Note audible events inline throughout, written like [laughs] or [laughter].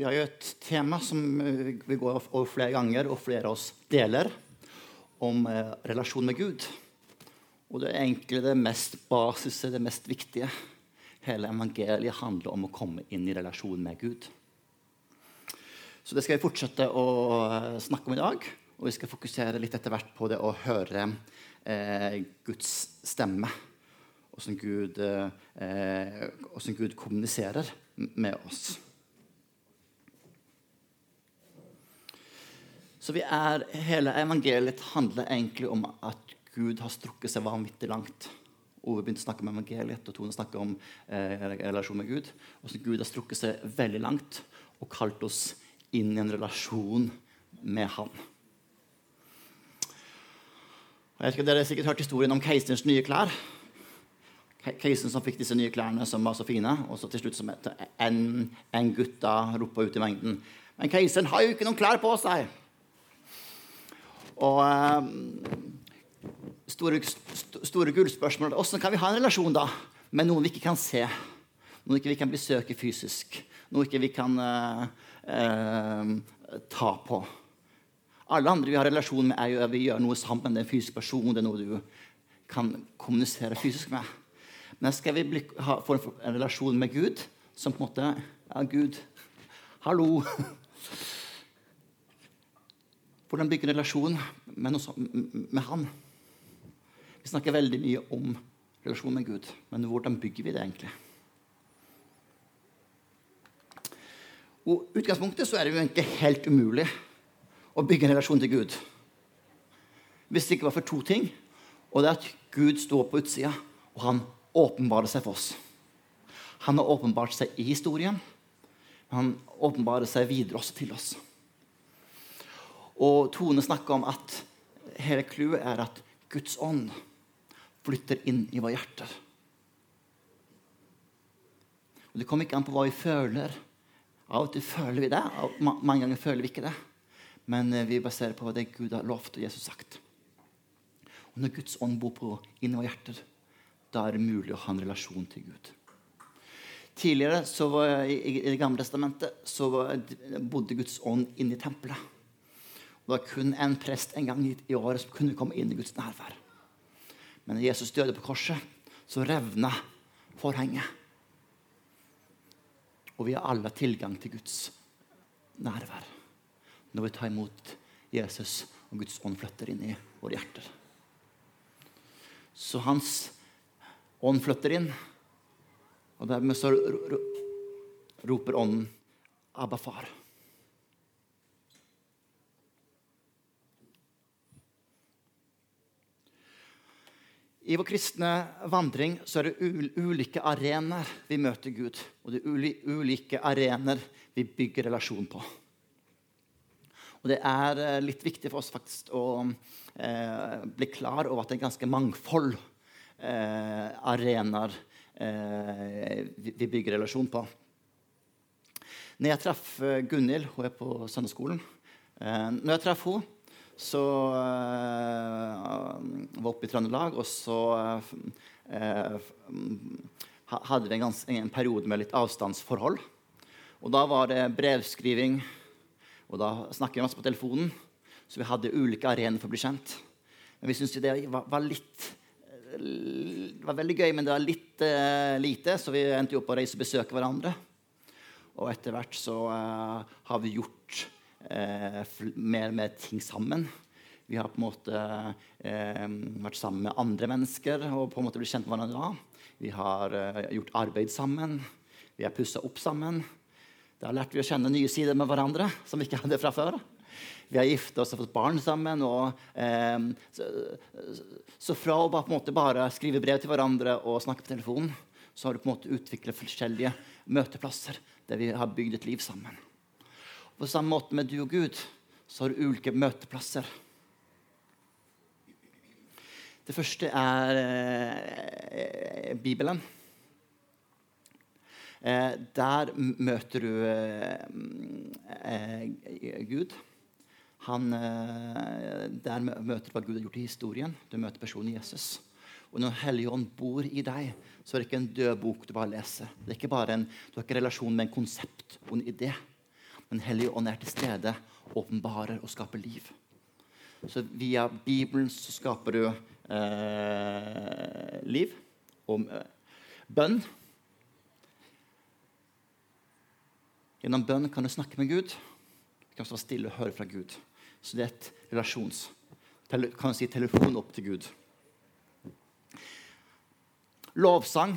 Vi har jo et tema som eh, vi går over flere ganger, og flere av oss deler, om eh, relasjon med Gud. Og det er egentlig det mest basise, det mest viktige. Hele evangeliet handler om å komme inn i relasjon med Gud. Så det skal vi fortsette å eh, snakke om i dag. Og vi skal fokusere litt etter hvert på det å høre eh, Guds stemme. Åssen Gud, eh, Gud kommuniserer med oss. Så vi er, Hele evangeliet handler egentlig om at Gud har strukket seg vanvittig langt. Ove begynte å snakke om evangeliet, og Tone snakker om eh, relasjon med Gud. Og så Gud har strukket seg veldig langt og kalt oss inn i en relasjon med Han. Og jeg vet ikke, Dere har sikkert hørt historien om keiserens nye klær. Keiseren som fikk disse nye klærne som var så fine, og så til slutt som en, en gutta ropa ut i mengden Men keiseren har jo ikke noen klær på seg! Og eh, store, store gullspørsmål Hvordan kan vi ha en relasjon da med noen vi ikke kan se? Noen vi ikke kan besøke fysisk? Noe ikke vi kan uh, uh, ta på? Alle andre vi har relasjon med, er jo vi gjør noe sammen. Det er en fysisk person, det er noe du kan kommunisere fysisk med. Men skal vi bli, ha, få en relasjon med Gud som på en måte Ja, Gud, hallo. [laughs] Hvordan bygge en relasjon med, noe, med, Han? Vi snakker veldig mye om relasjon med Gud, men hvordan bygger vi det egentlig? Og utgangspunktet så er det jo egentlig helt umulig å bygge en relasjon til Gud hvis det ikke var for to ting. Og det er at Gud står på utsida, og han åpenbarer seg for oss. Han har åpenbart seg i historien, men han åpenbarer seg videre også til oss. Og Tone snakker om at hele clouet er at Guds ånd flytter inn i våre hjerter. Og Det kommer ikke an på hva vi føler. Av og til føler vi det, mange ganger føler vi ikke det. Men eh, vi baserer på det Gud har lovt og Jesus sagt. Og Når Guds ånd bor på inni våre hjerter, da er det mulig å ha en relasjon til Gud. Tidligere var, i, i, Det gamle testamentet så var, bodde Guds ånd inne i tempelet. Det var kun en prest en gang i året som kunne komme inn i Guds nærvær. Men når Jesus døde på korset, så revna forhenget. Og vi har alle tilgang til Guds nærvær når vi tar imot Jesus og Guds ånd flytter inn i våre hjerter. Så hans ånd flytter inn, og dermed så roper ånden 'Abba, far'. I vår kristne vandring så er det ulike arenaer vi møter Gud. Og det er ulike arenaer vi bygger relasjon på. Og det er eh, litt viktig for oss faktisk å eh, bli klar over at det er ganske mangfold eh, arenaer eh, vi bygger relasjon på. Når jeg traff eh, Gunhild, hun er på søndagsskolen eh, Når jeg traff henne så uh, var oppe i Trøndelag, og så uh, hadde vi en, en, periode med litt avstandsforhold. Og da var det brevskriving, og da snakket vi masse på telefonen. Så vi hadde ulike arenaer for å bli kjent. Men vi syntes det var, var, litt Det var veldig gøy, men det var litt uh, lite, så vi endte jo opp å reise og besøke hverandre. Og etter hvert så har vi gjort mer med ting sammen. Vi har på en måte eh, vært sammen med andre mennesker og på en måte blitt kjent med hverandre. Vi har eh, gjort arbeid sammen. Vi har pussa opp sammen. Da lærte vi å kjenne nye sider med hverandre som vi ikke hadde fra før. Vi har gifta oss og fått barn sammen. Og, eh, så, så, fra å bare, bare skrive brev til hverandre og snakke på telefonen, så har du på en måte utvikla forskjellige møteplasser der vi har bygd et liv sammen. På samme måte med du og Gud så har du ulike møteplasser. Det første er eh, Bibelen. Eh, der møter du eh, Gud. Han, eh, der møter du hva Gud har gjort i historien. Du møter personen Jesus. Og når Helligånd bor i deg, så er det ikke en død bok du bare leser. Det er ikke bare en, du har ikke relasjon med en konsept og en idé. Men Hellige Ånd er til stede, åpenbarer og skaper liv. Så via Bibelen så skaper du eh, liv og eh, bønn. Gjennom bønn kan du snakke med Gud. Du kan stå stille og høre fra Gud. Så det er et relasjons... Kan du si telefon opp til Gud. Lovsang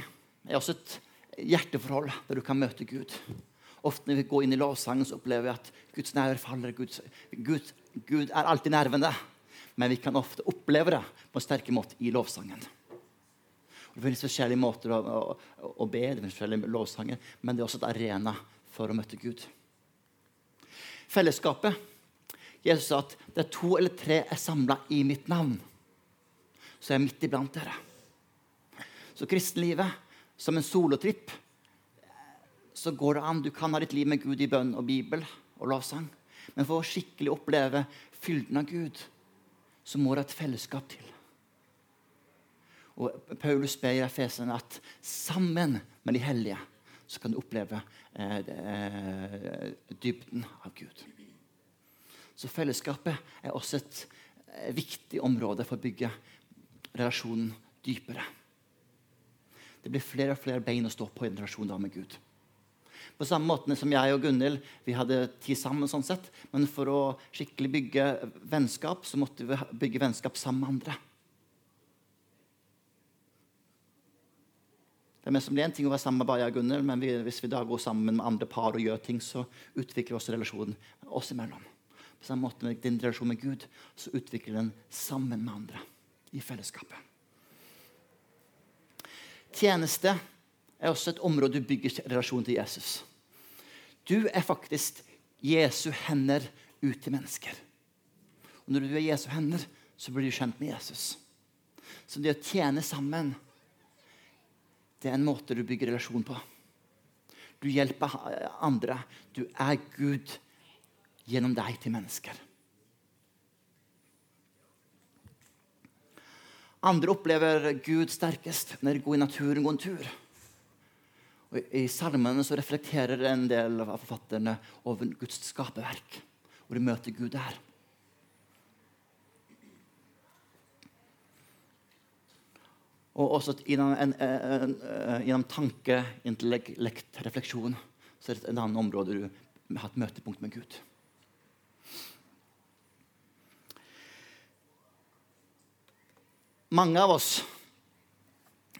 er også et hjerteforhold der du kan møte Gud. Ofte når vi går inn i lovsangen, så opplever vi at Guds nærvær faller. Gud, Gud, Gud, er alltid nervende. men vi kan ofte oppleve det på en sterk måte i lovsangen. Og det finnes forskjellige måter å, å, å be, det finnes forskjellige lovsanger, men det er også et arena for å møte Gud. Fellesskapet. Jesus sa at det er to eller tre er samla i mitt navn, så jeg er midt iblant dere. Så kristenlivet som en solotripp så går det an. Du kan ha ditt liv med Gud i bønn og Bibel og lovsang. Men for å skikkelig oppleve fylden av Gud, så må det et fellesskap til. Og Paulus ber i Efesene at sammen med de hellige så kan du oppleve eh, eh, dybden av Gud. Så fellesskapet er også et eh, viktig område for å bygge relasjonen dypere. Det blir flere og flere bein å stå på i en relasjon med Gud. På samme måte som jeg og Gunhild vi hadde tid sammen. sånn sett, Men for å skikkelig bygge vennskap så måtte vi bygge vennskap sammen med andre. Det er mest som det er en ting å være sammen med bare jeg og Gunhild, men vi, hvis vi da går sammen med andre par og gjør ting, så utvikler vi også relasjonen oss imellom. På samme måte med din relasjon med Gud, så utvikler den sammen med andre i fellesskapet. Tjeneste er også et område du bygger relasjon til Jesus. Du er faktisk Jesu hender ut til mennesker. Og når du er Jesu hender, så blir du kjent med Jesus. Så det å tjene sammen, det er en måte du bygger relasjon på. Du hjelper andre. Du er Gud gjennom deg til mennesker. Andre opplever Gud sterkest når de går i naturen går en tur. Og I salmene så reflekterer en del av forfatterne over Guds skaperverk. Og de møter Gud der. Og også gjennom, en, en, en, gjennom tanke, intellekt, refleksjon så er det et annet område du har et møtepunkt med Gud. Mange av oss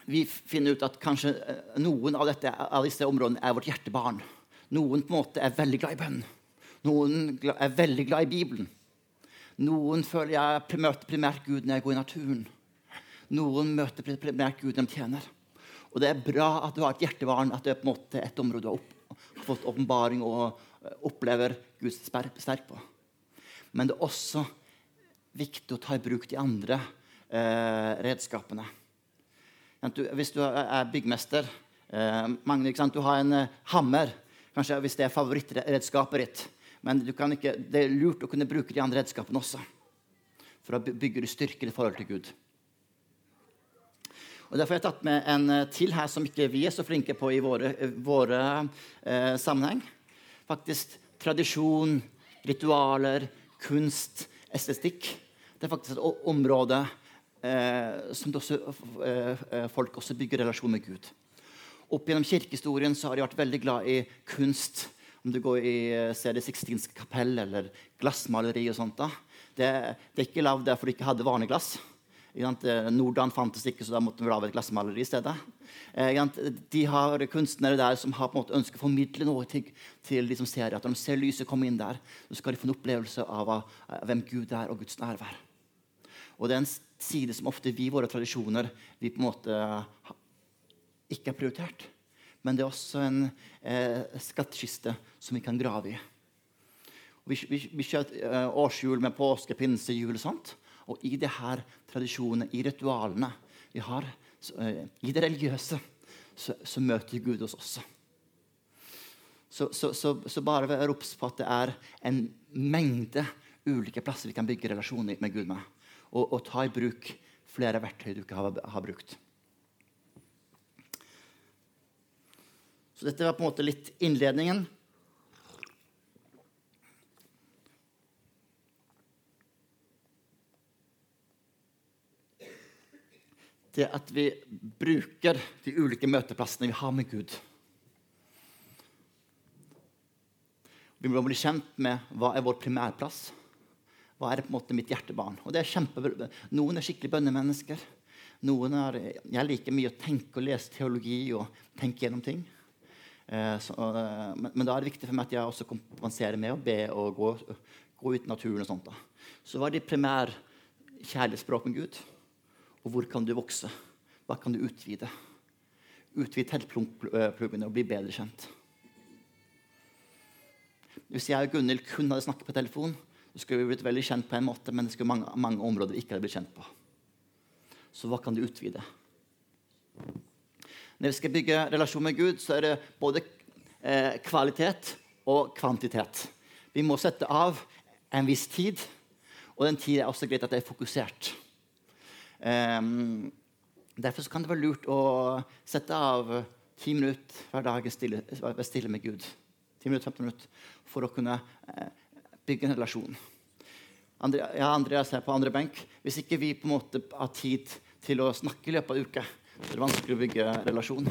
vi finner ut at kanskje eh, noen av, dette, av disse områdene er vårt hjertebarn. Noen på en måte er veldig glad i bønn. Noen er veldig glad i Bibelen. Noen føler jeg møter primært Gud når jeg går i naturen. Noen møter primært Gud når de tjener. Og det er bra at du har et hjertebarn, at det er på en måte et område du har, opp, fått åpenbaring og eh, opplever Gud sterk på. Men det er også viktig å ta i bruk de andre eh, redskapene. Du, hvis du er byggmester eh, mange, Du har en eh, hammer, kanskje hvis det er favorittredskapet ditt. Men ikke, det er lurt å kunne bruke de andre redskapene også. For å bygge styrke i forhold til Gud. Og Derfor har jeg tatt med en eh, til her som ikke vi er så flinke på i våre, våre eh, sammenheng. Faktisk tradisjon, ritualer, kunst, estetikk. Det er faktisk et område som også, eh, eh, folk også bygger relasjon med Gud. Opp gjennom kirkehistorien så har de vært veldig glad i kunst. Om du går i eh, ser Det sixtinske kapell eller glassmaleri og sånt. da. Det, det er ikke lagd der for de ikke hadde vanlig glass. Nordan fantes ikke, så da måtte vi lage et glassmaleri i stedet. De har kunstnere der som har på en måte ønsker å formidle noe til, til de som ser. At når de ser lyset komme inn der, så skal de få en opplevelse av hvem Gud er, og Guds nærvær. Og det er en side som ofte vi i våre tradisjoner vi på en måte ikke har prioritert. Men det er også en eh, skattkiste som vi kan grave i. vi, vi, vi kjører eh, årsjul med påske, pinse, jul og sånt. Og i det her tradisjonene, i ritualene vi har, så, eh, i det religiøse, så, så møter Gud oss også. Så, så, så, så bare vær obs på at det er en mengde ulike plasser vi kan bygge relasjoner med Gud med og, og ta i bruk flere verktøy du ikke har, har, brukt. Så dette var på en måte litt innledningen. Det at vi bruker de ulike møteplassene vi har med Gud. Vi må bli kjent med hva er vår primærplass hva er på en måte mitt hjertebarn? Og det er kjempe... Noen er skikkelig bønnemennesker. Noen er, Jeg liker mye å tenke og lese teologi og tenke gjennom ting. Eh, så, eh, men, men, da er det viktig for meg at jeg også kompenserer med å be og gå, gå ut i naturen. og sånt da. Så hva er ditt primære kjærlighetsspråk med Gud? Og hvor kan du vokse? Hva kan du utvide? Utvide teltpluggene og bli bedre kjent. Hvis jeg og Gunhild kun hadde snakket på telefon, skulle vi blitt veldig kjent på en måte, men det skulle mange, mange områder vi ikke hadde blitt kjent på. Så hva kan du utvide? Når vi skal bygge relasjon med Gud, så er det både eh, kvalitet og kvantitet. Vi må sette av en viss tid, og den tiden er også greit at det er fokusert. Um, derfor kan det være lurt å sette av ti minutter hver dag stille, stille med Gud. 10 minutter, 15 minutter, for å kunne eh, bygge en relasjon. Andre, ja, Andreas er på andre benk. Hvis ikke vi på en måte har tid til å snakke i løpet av uka, så er det vanskelig å bygge relasjon.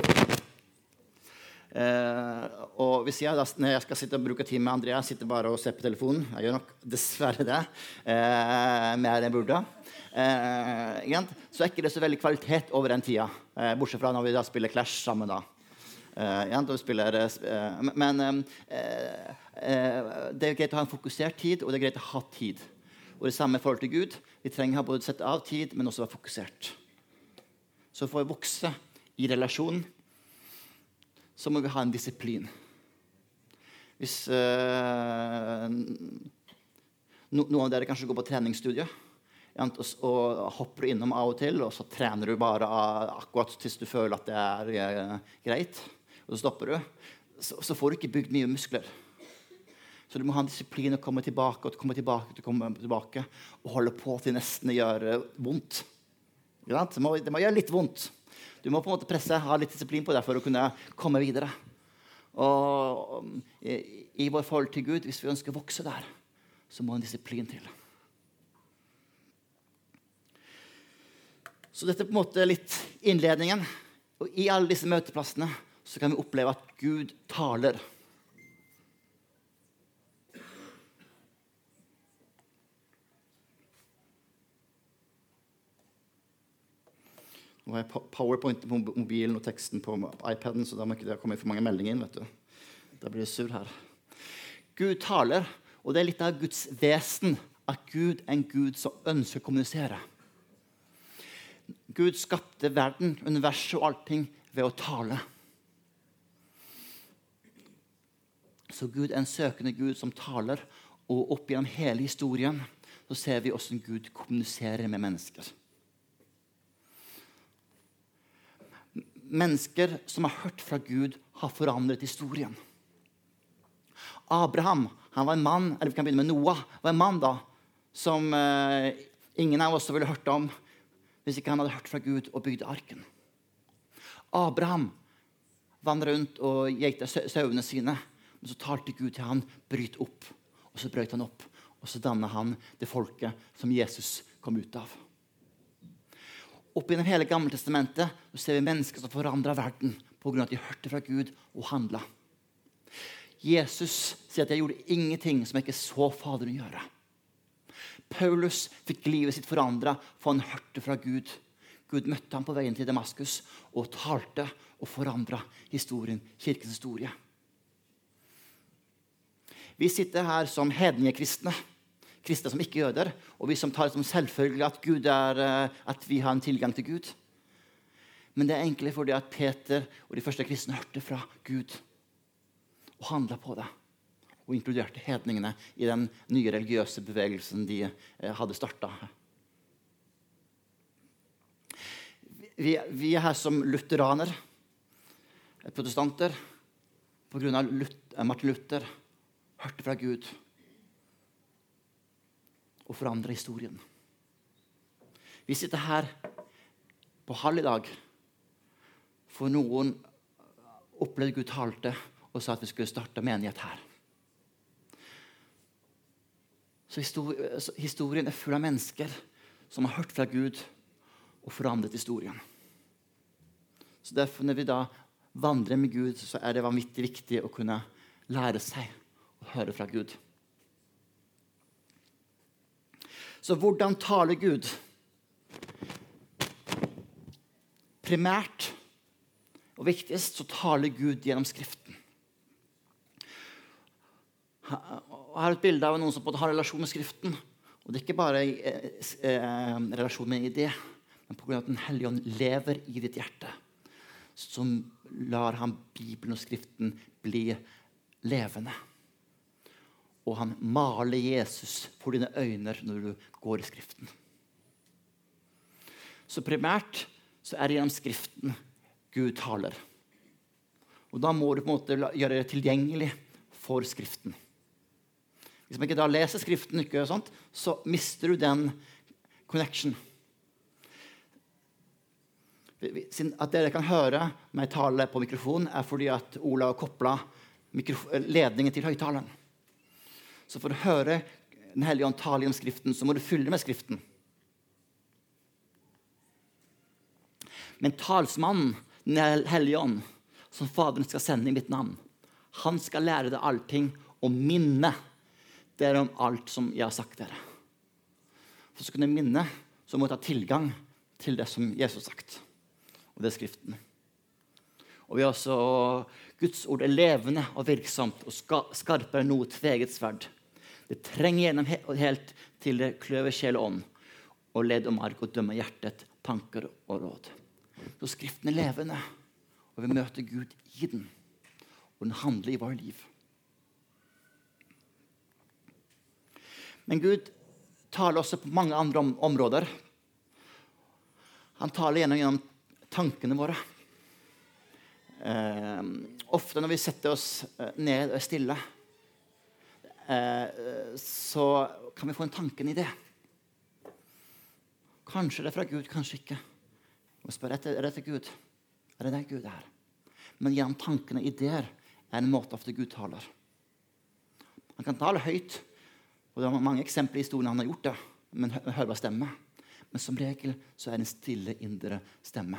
Eh, og hvis jeg da, når jeg skal sitte og bruke tid med Andreas, sitter bare og ser på telefonen Jeg gjør nok dessverre det. Eh, mer enn jeg burde. Eh, så er ikke det så veldig kvalitet over den tida. Eh, bortsett fra når vi da spiller Clash sammen. da. Uh, ja, spiller, uh, men uh, det er greit å ha en fokusert tid, og det er greit å ha tid. Og det samme i forhold til Gud. Vi trenger å både sette av tid, men også være fokusert. Så for å vokse i relasjonen så må vi ha en disiplin. Hvis no, noen av dere kanskje går på treningsstudiet og, og hopper innom av og til, og så trener du bare akkurat til du føler at det er greit og så stopper du, så, så, får du ikke bygd mye muskler. Så du må ha en disiplin og komme tilbake og komme tilbake, og komme tilbake, og holde på til nesten det gjør vondt. Det må, det må, gjøre litt vondt. Du må på en måte presse, ha litt disiplin på det for å kunne komme videre. Og i, i vår forhold til Gud, hvis vi ønsker å vokse der, så må en disiplin til. Så dette er på en måte litt innledningen. Og i alle disse møteplassene så kan vi oppleve at Gud taler. Nå har jeg powerpointen på mobilen og teksten på iPaden, så da må ikke det komme for mange meldinger inn. vet du. Da blir det sur her. Gud taler, og det er litt av Guds vesen at Gud er en Gud som ønsker å kommunisere. Gud skapte verden, universet og allting ved å tale. Så Gud er en søkende Gud som taler. Og opp gjennom hele historien så ser vi hvordan Gud kommuniserer med mennesker. Mennesker som har hørt fra Gud, har forandret historien. Abraham han var en mann, eller vi kan begynne med Noah, var en mann da, som eh, ingen av oss ville hørt om hvis ikke han hadde hørt fra Gud og bygde arken. Abraham vandret rundt og geita sauene sine. Men så talte Gud til han, bryt opp. Og så brøt han opp. Og så danna han det folket som Jesus kom ut av. Opp gjennom hele Gammeltestamentet ser vi mennesker som forandra verden pga. at de hørte fra Gud og handla. Jesus sier at 'jeg gjorde ingenting som jeg ikke så Faderen gjøre'. Paulus fikk livet sitt forandra for han hørte fra Gud. Gud møtte ham på veien til Damaskus og talte og forandra historien, kirkens historie. Vi sitter her som hedningekristne, kristne som ikke jøder, og vi som tar som selvfølgelig at, er, eh, at vi har en tilgang til Gud. Men det er egentlig fordi at Peter og de første kristne hørte fra Gud og handla på det. Og inkluderte hedningene i den nye religiøse bevegelsen de eh, hadde starta. Vi, vi, er her som lutheraner, protestanter, pga. Martin Luther hørte fra Gud og forandre historien. Vi sitter her på halv i dag for noen opplevde Gud talte og sa at vi skulle starte menighet her. Så historien er full av mennesker som har hørt fra Gud og forandret historien. Så derfor Når vi da vandrer med Gud, så er det vanvittig viktig å kunne lære seg å høre fra Gud. Så hvordan taler Gud? Primært og viktigst så taler Gud gjennom Skriften. Jeg har et bilde av noen som har relasjon med Skriften. Og det er ikke bare eh, eh, relasjon med en idé, men pga. at Den hellige ånd lever i ditt hjerte, som lar han Bibelen og Skriften bli levende. Og han maler Jesus for dine øyne når du går i Skriften. Så primært så er det gjennom Skriften Gud taler. Og da må du på en måte gjøre det tilgjengelig for Skriften. Hvis man ikke da leser Skriften, ikke sånt, så mister du den connection. At dere kan høre meg tale på mikrofon, er fordi at Ola har kobla ledningen til høyttaleren. Så får du høre Den hellige ånd tale gjennom Skriften, så må du fylle med Skriften. Men talsmannen, Den hellige ånd, som Faderen skal sende i mitt navn, han skal lære deg allting og minne dere om alt som jeg har sagt dere. For å kunne minne, så må du ta tilgang til det som Jesus har sagt. Og det er Skriften. Og vi har også Guds ord er levende og virksomt og skarpere enn noe tveget sverd. Det trenger gjennom helt til det kløver sjel og ånd, og ledd og mark og dømmer hjertet, tanker og råd. Så Skriften er levende, og vi møter Gud i den. Og den handler i vårt liv. Men Gud taler også på mange andre områder. Han taler gjennom, gjennom tankene våre. Eh, ofte når vi setter oss eh, ned og er stille, så kan vi få en tanke, i det. Kanskje det er fra Gud, kanskje ikke. Og spør er det til Gud. Er det det Gud er? Men gjennom tankene og ideer er en måte ofte Gud taler. Han kan tale høyt, og det er mange eksempler i historien han har gjort det. Men hørbar stemme. Men som regel så er det en stille, indre stemme.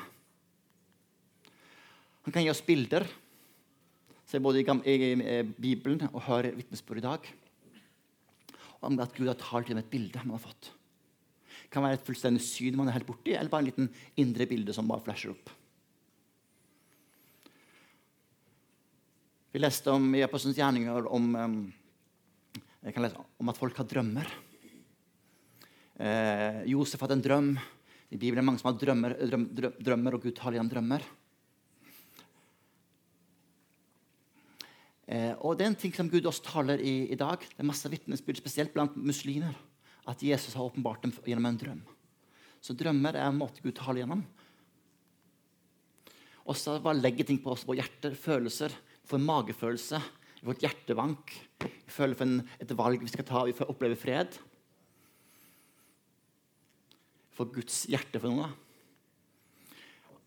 Han kan gi oss bilder. Se både i, i Bibelen og hører vitnesbyrd i dag. Om at Gud har talt gjennom et bilde man har fått Det kan være et fullstendig syn man er helt borti, eller bare en liten indre bilde som bare flasher opp. Vi leste om, i Apostelens gjerninger om, om, at folk har drømmer. Eh, Josef hadde en drøm. I Bibelen er det mange som har drømmer, drøm, drømmer og Gud taler gjennom drømmer. Eh, og det er en ting som Gud også taler i, i dag. Det er masse vitnesbyrd, spesielt blant muslimer at Jesus har åpenbart dem gjennom en drøm. Så drømmer er en måte Gud taler gjennom. Og så bare legge ting på oss, våre hjerter, følelser. For en magefølelse, vårt hjertevank. Vi føler for en, et valg vi skal ta, vi får oppleve fred. For Guds hjerte for noe.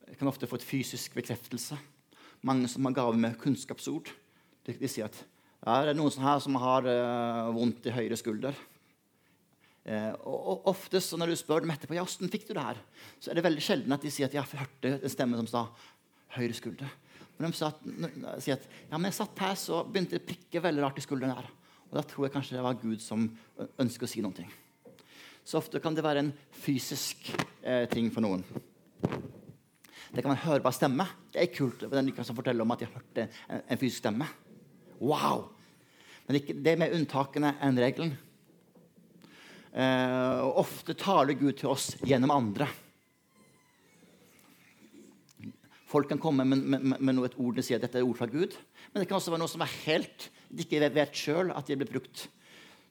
Jeg kan ofte få et fysisk bekreftelse. Mange som har gave med kunnskapsord. De, de sier at ja, det er noen her som har uh, vondt i høyre skulder. Eh, og oftest når du spør dem etterpå ja, hvordan fikk du det her, så er det veldig sjelden at de sier at jeg hørte en stemme som sa høyre skulder. Men de at, sier at ja, men jeg satt her, så begynte det å prikke veldig rart i skulderen der. Og da tror jeg kanskje det var Gud som ønsker å si noe. Så ofte kan det være en fysisk eh, ting for noen. Det kan være hørbar stemme. Det er kult. Den som forteller om at de hørte en, en fysisk stemme. Wow! Men det, det mer unntakene enn regelen. Eh, og ofte taler Gud til oss gjennom andre. Folk kan komme med, med, med noe, et ord og si at dette er ord fra Gud. Men det kan også være noe som er helt de ikke vet sjøl at de blir brukt.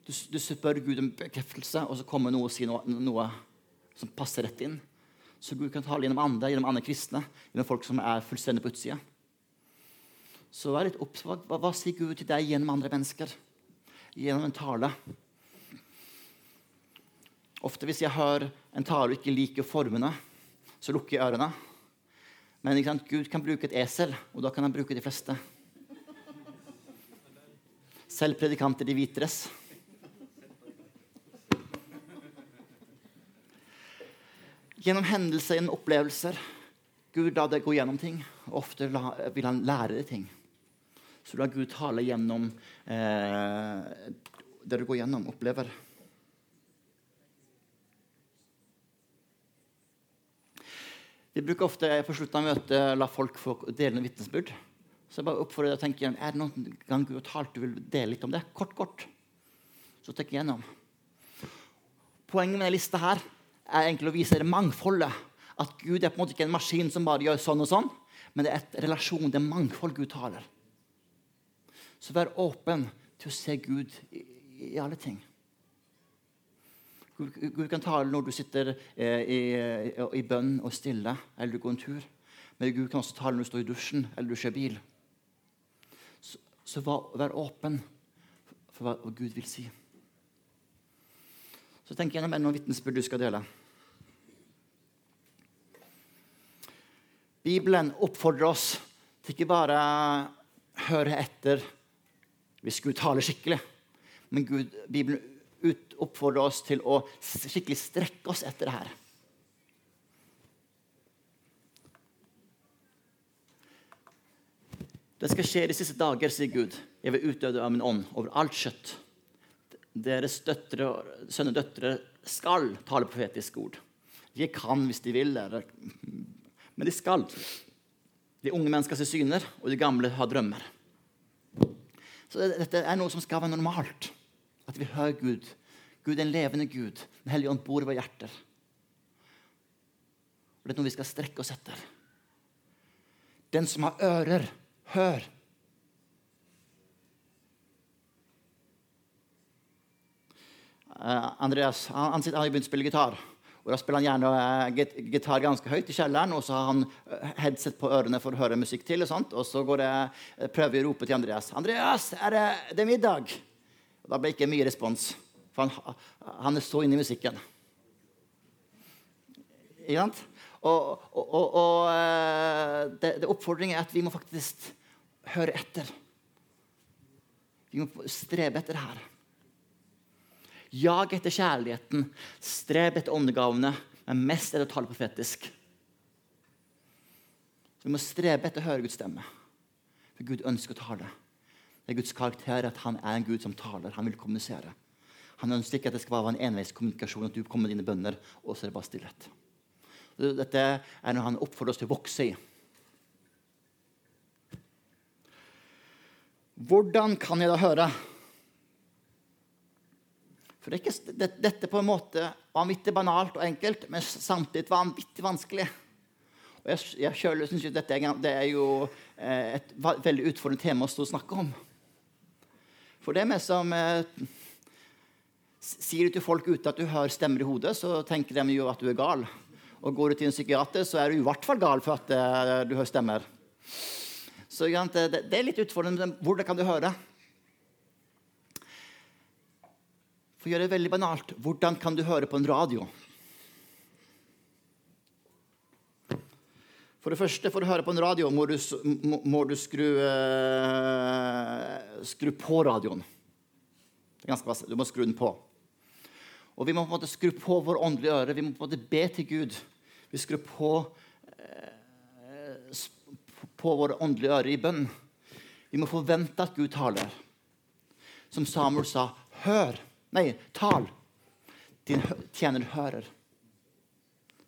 Du, du, spør Gud om bekreftelse, og så kommer noe og sier noe, noe, som passer rett inn. Så Gud kan tale gjennom andre, gjennom andre kristne, gjennom folk som er fullstendig på utsida. Så vær litt obs. Hva, hva sier Gud til deg gjennom andre mennesker? Gjennom en tale. Ofte hvis jeg hører en tale og ikke liker formene, så lukker jeg ørene. Men sant, Gud kan bruke et esel, og da kan han bruke de fleste. Selv predikanter i hvit dress. Gjennom hendelser, gjennom opplevelser Gud la deg gå gjennom ting. Ofte vil han lære deg ting. Så la Gud tale gjennom eh, det du går gjennom, opplever. Vi bruker ofte på slutten av møtet la folk få dele noen vitnesbyrd. Så jeg bare oppfordrer deg å tenke Er det noen gang Gud har talt du vil dele litt om det? Kort, kort. Så tenk igjennom. Poenget med denne lista her er egentlig å vise det mangfoldet. At Gud er på en måte ikke en maskin som bare gjør sånn og sånn, men det er et relasjon, det er mangfold Gud taler. Så vær åpen til å se Gud i, i alle ting. Gud, Gud, kan tale når du sitter eh, i, i, bønn og stille, eller du går en tur. Men Gud kan også tale når du står i dusjen eller du kjører bil. Så, så vær, vær, åpen for hva, Gud vil si. Så tenk gjennom noen vitnesbyrd du skal dele. Bibelen oppfordrer oss til ikke bare høre etter hvis Gud taler skikkelig, men Gud, Bibelen ut, oppfordrer oss til å skikkelig strekke oss etter det her. Det skal skje de siste dager, sier Gud. Jeg vil utøve av min ånd over alt kjøtt. Deres døtre, sønner og døtre skal tale profetiske ord. De kan hvis de vil, men de skal. De unge mennesker se syner, og de gamle har drømmer. Så dette er noe som skal være normalt. At vi hører Gud. Gud er en levende Gud. Den hellige ånd bor i våre hjerter. Og Det er noe vi skal strekke oss etter. Den som har ører, hør. Uh, Andreas han, han, sitter, han har begynt å spille gitar. Og Da spiller han gjerne uh, gitar ganske høyt i kjelleren, og så har han uh, headset på ørene for å høre musikk til. Og, sånt, og så det, prøver vi å rope til Andreas. 'Andreas, er det, det er middag?' Og da ble ikke mye respons, for han, han er så inne i musikken. Ikke sant? Og, og, og, eh, det, det oppfordringen er at vi må faktisk høre etter. Vi må strebe etter det her. Jag etter kjærligheten, streb etter åndegavene, men mest er det å tale profetisk. Så vi må strebe etter å høre Guds stemme, for Gud ønsker å tale. Det er Guds karakter at han er en Gud som taler. Han vil kommunisere. Han ønsker ikke at det skal være en enveiskommunikasjon, at du kommer med dine bønner, og så er det bare stillhet. Dette er noe han oppfordrer oss til å vokse i. Hvordan kan jeg da høre? For det ikke, Dette på en måte vanvittig banalt og enkelt, men samtidig vanvittig vanskelig. Og jeg, jeg selv synes jo Dette er, det er jo eh, et veldig utfordrende tema å stå og snakke om. For det er vi som eh, Sier du til folk ute at du hører stemmer i hodet, så tenker de jo at du er gal. Og går du til en psykiater, så er du i hvert fall gal for at eh, du hører stemmer. Så det, det er litt utfordrende. Hvordan kan du høre? For å gjøre det veldig banalt hvordan kan du høre på en radio? For det første, for å høre på en radio må du, må, må du skru, eh, skru, på radioen. du må skru den på. Og vi må på en måte skru på vår åndelige øre. Vi må på en måte be til Gud. Vi skrur på, uh, på våre åndelige ører i bønn. Vi må forvente at Gud taler. Som Samuel sa, hør. Nei, tal. Din tjener hører.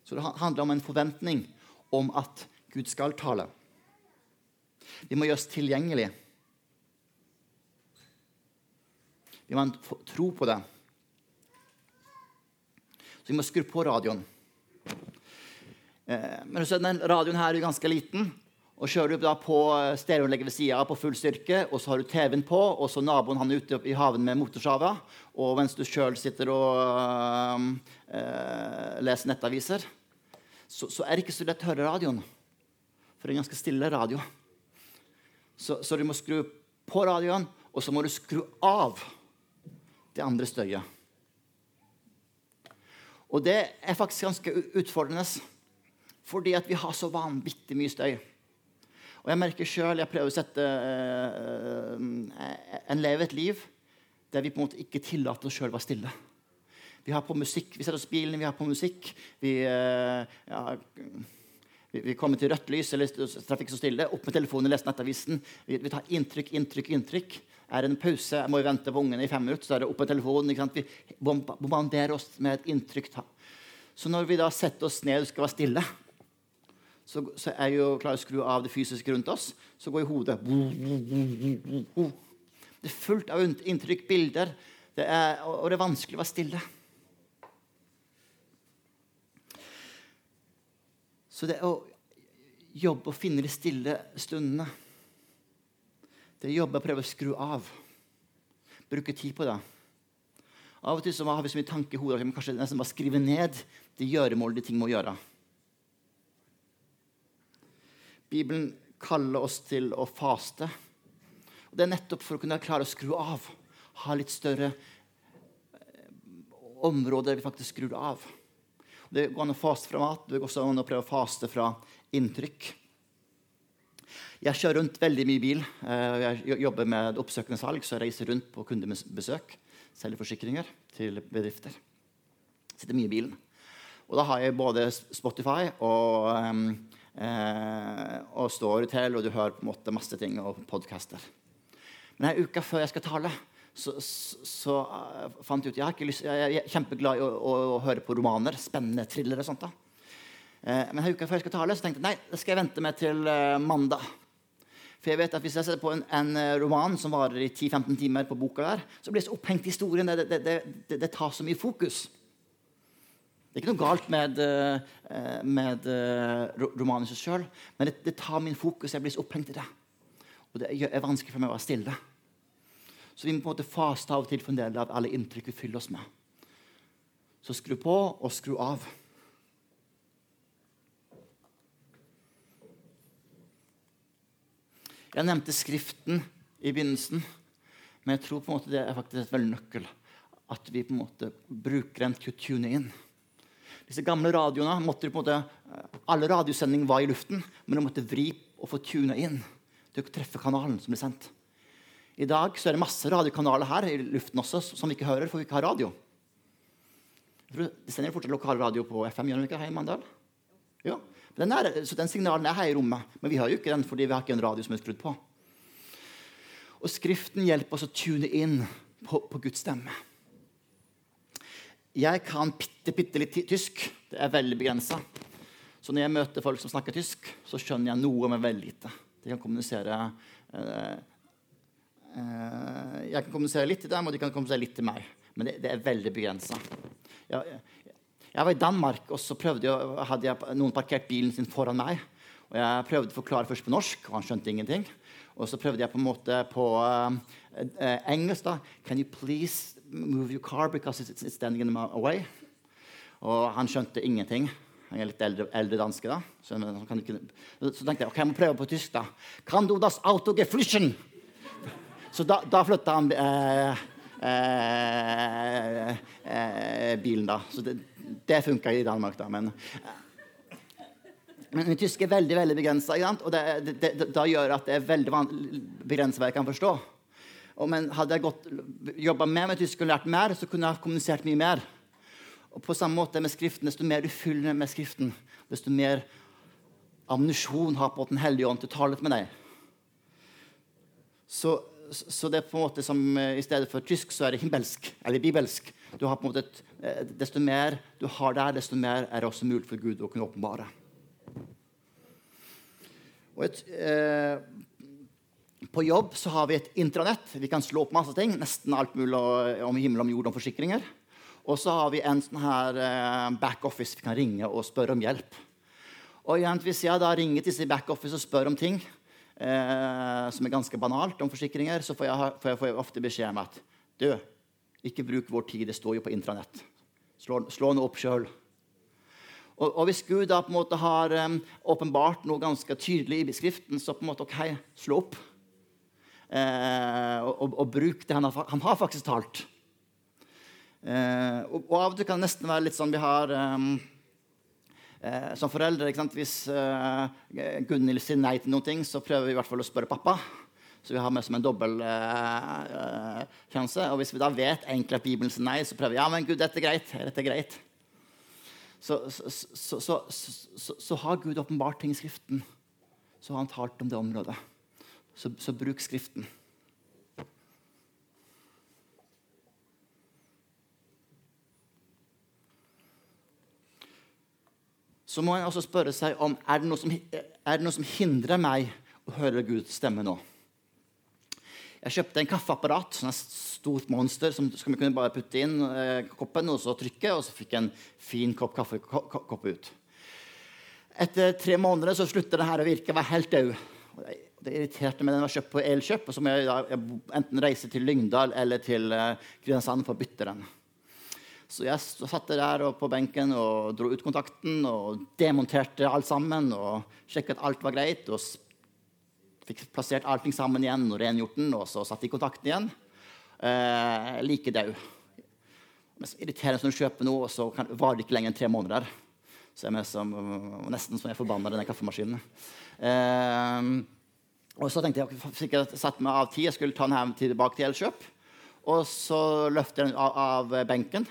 Så det handler om en forventning om at Gud skal tale. Vi må gjøres tilgjengelig. Vi må tro på det. Så vi må skru på radioen. Eh, men denne radioen her er ganske liten. Og Kjører du da på stereoanlegget ved sida på full styrke, og så har du TV-en på, og så naboen han er ute i haven med motorsaga, og mens du sjøl sitter og øh, leser nettaviser, så, så, er det ikke så lett å høre radioen. For det er en ganske stille radio. Så, så, du må skru på radioen, og så må du skru av det andre støyet. Og det er faktisk ganske utfordrende, fordi at vi har så vanvittig mye støy. Og jeg merker sjøl Jeg prøver å sette eh, En leve et liv der vi på en måte ikke tillater oss sjøl å være stille. Vi har på musikk, vi setter oss bilen, vi har på musikk. Vi, eh, ja, Vi, vi kommer til rødt lys, eller trafikk så stille. Opp med telefonen, lese nettavisen. Vi, vi, tar inntrykk, inntrykk, inntrykk. Er det en pause, må vi vente på ungene i fem minutter, så er det opp med telefonen. Vi bombarderer oss med et inntrykk. Så når vi da setter oss ned og skal være stille, så, så er jo klar å skru av det fysiske rundt oss. Så går jo hodet Det er fullt av inntrykk, bilder, det er, og det er vanskelig å være stille. Så det å jobbe og finne de stille stundene Det er jobbe og prøve å skru av. Bruke tid på det. Av og til så har vi så mye tanke i hodet at vi kanskje nesten bare skrive ned de gjøremål, de ting må gjøre. Bibelen kaller oss til å faste. Og Det er nettopp for å kunne klare å skru av. Ha litt større eh, områder vi faktisk skrur av. Det går an å faste fra mat. Det går også an å prøve å faste fra inntrykk. Jeg kjører rundt veldig mye bil. Eh, jeg jobber med oppsøkende salg, så jeg reiser rundt på kundebesøk. Selger forsikringer til bedrifter. Sitter mye i bilen. Og da har jeg både Spotify og, eh, og til og du hører på en måte masse ting og podcaster. Men ei uke før jeg skal tale, så, så, så uh, fant jeg ut jeg, lyst, jeg er kjempeglad i å, å, å, høre på romaner. Spennende thrillere og sånt. da. Eh, men ei uke før jeg skal tale, så tenkte jeg nei, det skal jeg vente med til eh, mandag. For jeg vet at Hvis jeg setter på en, en uh, roman som varer i 10-15 timer, på boka der, så blir jeg så opphengt i historien. Det, det, det, det, tar så mye fokus. Det er ikke noe galt med, uh, med romanen i seg sjøl, men det, tar min fokus. Jeg blir så opphengt i det. Og det er vanskelig for meg å være stille. Så vi må på en måte faste av og til for en del av alle inntrykk vi fyller oss med. Så skru på og skru av. Jeg nevnte Skriften i begynnelsen, men jeg tror på en måte det er faktisk et nøkkel. At vi på en måte bruker den til å tune inn. Disse gamle radioene måtte på en måte, Alle radiosendinger var i luften, men de måtte vri og få tuna inn til å treffe kanalen som ble sendt. I dag så er det masse radiokanaler her i luften også som vi ikke hører, for vi ikke har radio. De sender fortsatt lokal radio på FM gjør de ikke her i Mandal? Ja. Den er, så den signalen er her i rommet, men vi har jo ikke den fordi vi har ikke en radio som er skrudd på. Og Skriften hjelper oss å tune inn på, på Guds stemme. Jeg kan bitte, bitte litt tysk. Det er veldig begrensa. Så når jeg møter folk som snakker tysk, så skjønner jeg noe, men veldig lite. De kan kommunisere eh, Eh, jeg kan kommunisere litt til dem, og de kan kommunisere litt til meg. Men det, det er veldig begrensa. Jeg, jeg, var i Danmark, og så jeg, hadde jeg noen parkert bilen sin foran meg. Og Jeg prøvde å forklare først på norsk, og han skjønte ingenting. Og så prøvde jeg på en måte på uh, uh, engelsk. da, Can you please move your car because it's, it's standing way? Og han skjønte ingenting. Han er litt eldre, eldre danske. da. Så, ikke, så, tenkte jeg ok, jeg må prøve på tysk. da. Kan du das Auto geflischen? Så da, da flytta han eh, eh, eh, bilen, da. Så det, det funka i Danmark, da. Men, men tysk er veldig veldig begrensa, og det, det, det, det, gjør at det er veldig begrensa hva jeg kan forstå. Og, men hadde jeg jobba mer med tysk og lært mer, så kunne jeg kommunisert mye mer. Og på samme måte med Skriften, Desto mer du fyller med Skriften, desto mer ammunisjon har på Den hellige ånd til å tale med deg. Så så det er på en måte som eh, i stedet for tysk, så er det himmelsk, eller bibelsk. Du har på en måte et, eh, desto mer du har der, desto mer er det også mulig for Gud å kunne åpenbare. Et, eh, på jobb så har vi et intranett. Vi kan slå opp masse ting. Nesten alt mulig om himmel, om jord, om forsikringer. Og så har vi en sånn her eh, backoffice vi kan ringe og spørre om hjelp. Og Hvis jeg da ringer til disse backoffice og spør om ting, eh, som er ganske banalt om forsikringer, så får jeg, får jeg, får jeg ofte beskjed om at du, ikke bruk vår tid, det står jo på intranett. Slå, slå opp sjøl. Og, og, hvis Gud da på en måte har um, åpenbart noe ganske tydelig i Skriften, så på en måte, ok, slå opp. Eh, og, og, og, bruke det han har, han har faktisk talt. Eh, og, og, av og til kan det nesten være litt sånn vi har um, Eh, som foreldre, Hvis eh, Gunhild sier nei til noen ting, så prøver vi i hvert fall å spørre pappa. Så vi har med som en dobbel eh. Og hvis vi da vet egentlig at Bibelen sier nei, så prøver vi ja, men Gud, dette er greit. Dette er greit. så, så, så, så, har Gud åpenbart ting i Skriften. Så har han talt om det området. Så, bruk Skriften. Så må en også spørre seg om er det noe som, er noe som hindrer meg å høre Guds stemme nå. Jeg kjøpte en kaffeapparat, sånn et stort monster som vi kunne bare putte inn eh, koppen og så trykke, og så fikk jeg en fin kopp kaffe kopp ut. Etter tre måneder så sluttet det her å virke. Jeg var helt død. Det irriterte meg. Den var kjøpt på Elkjøp, og så må jeg, jeg enten reise til Lyngdal eller til uh, Kristiansand for å bytte den. Så jeg satt der på benken og dro ut kontakten og demonterte alt sammen og sjekket at alt var greit. og Fikk plassert allting sammen igjen og rengjort den, og så satt i kontakten igjen. Eh, like så irriterende som du kjøper noe, og så varer det ikke lenger enn tre måneder. Så jeg er som, nesten som jeg forbanna denne kaffemaskinen. Eh, og så tenkte jeg sikkert satt meg av tid. Jeg skulle ta den her tilbake til Elkjøp. Og så løfter jeg den av, av, benken.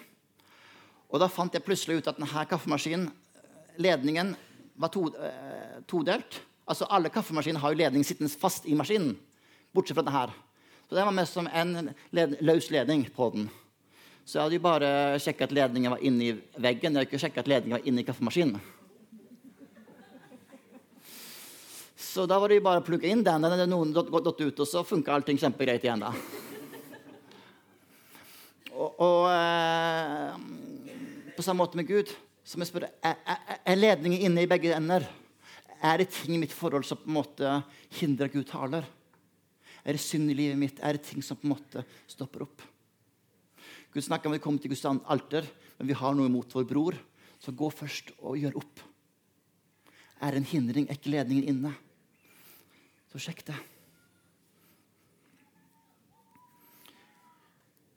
Og da fant jeg plutselig ut at denne kaffemaskinen, ledningen, var to, eh, todelt. Altså Alle kaffemaskiner har jo ledning sittende fast i maskinen. Bortsett fra denne. Så det var mest som en led løs ledning på den. Så jeg hadde jo bare sjekka at ledningen var inni veggen. Jeg hadde ikke at ledningen var inni kaffemaskinen. Så da var det bare å plukke inn den. Den noen gått ut, og så funka allting kjempegreit igjen. da. Og, og eh, på samme måte med Gud så må jeg spørre er, er, er ledningen inne i begge ender. Er det ting i mitt forhold som på en måte hindrer Gud taler? Er det synd i livet mitt? Er det ting som på en måte stopper opp? Gud snakker om vi kommer til Guds alter, men vi har noe imot vår bror. Så gå først og gjør opp. Er det en hindring? Er ikke ledningen inne? Det.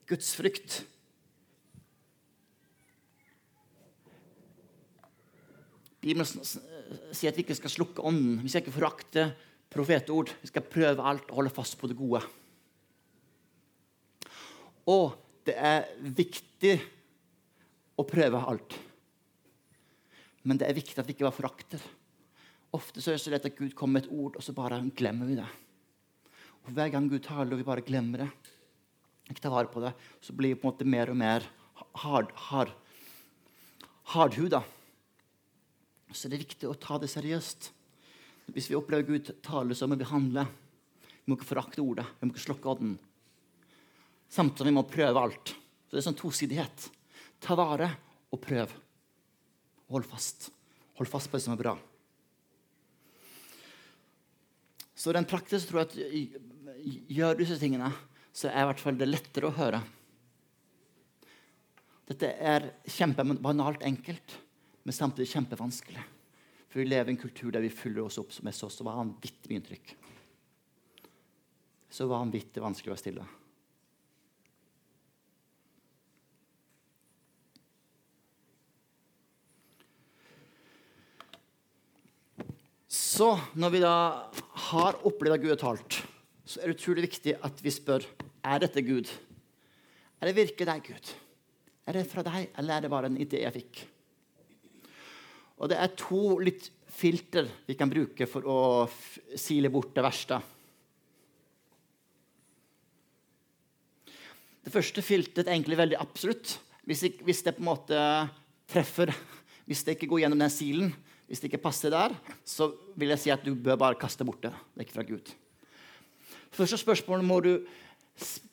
Guds frykt Bibelen sier at vi ikke skal slukke ånden. Vi skal ikke forakte profetord. Vi skal prøve alt og holde fast på det gode. Og det er viktig å prøve alt. Men det er viktig at vi ikke bare forakter. Ofte så er det så lett at Gud kommer med et ord, og så bare glemmer vi det. Og Hver gang Gud taler, og vi bare glemmer det, ikke tar vare på det, så blir vi på en måte mer og mer hard, hard, hardhuda. Så det er viktig å ta det seriøst. Hvis vi opplever Gud tale, så må vi handle. Vi må ikke forakte ordet. Vi må ikke slokke ånden. Samtidig må vi prøve alt. Så Det er sånn tosidighet. Ta vare og prøv. Hold fast. Hold fast på det som er bra. Så den praktiske tror jeg at gjør disse tingene, så er i hvert fall det lettere å høre. Dette er kjempebanalt enkelt men samtidig kjempevanskelig. For vi lever i en kultur der vi fyller oss opp med så vanvittig mye inntrykk. Så vanvittig vanskelig å være stille. Så når vi da har opplevd at Gud har talt, så er det utrolig viktig at vi spør er dette Gud. Er det virkelig deg, Gud? Er det fra deg, eller er det bare en idé jeg fikk? Og det er to litt filter vi kan bruke for å sile bort det verste. Det første filteret er egentlig veldig absolutt. Hvis, det, på en måte treffer, hvis det ikke går gjennom den silen, hvis det ikke passer der, så vil jeg si at du bør bare kaste bort det. Det er ikke fra Gud. Første spørsmål må du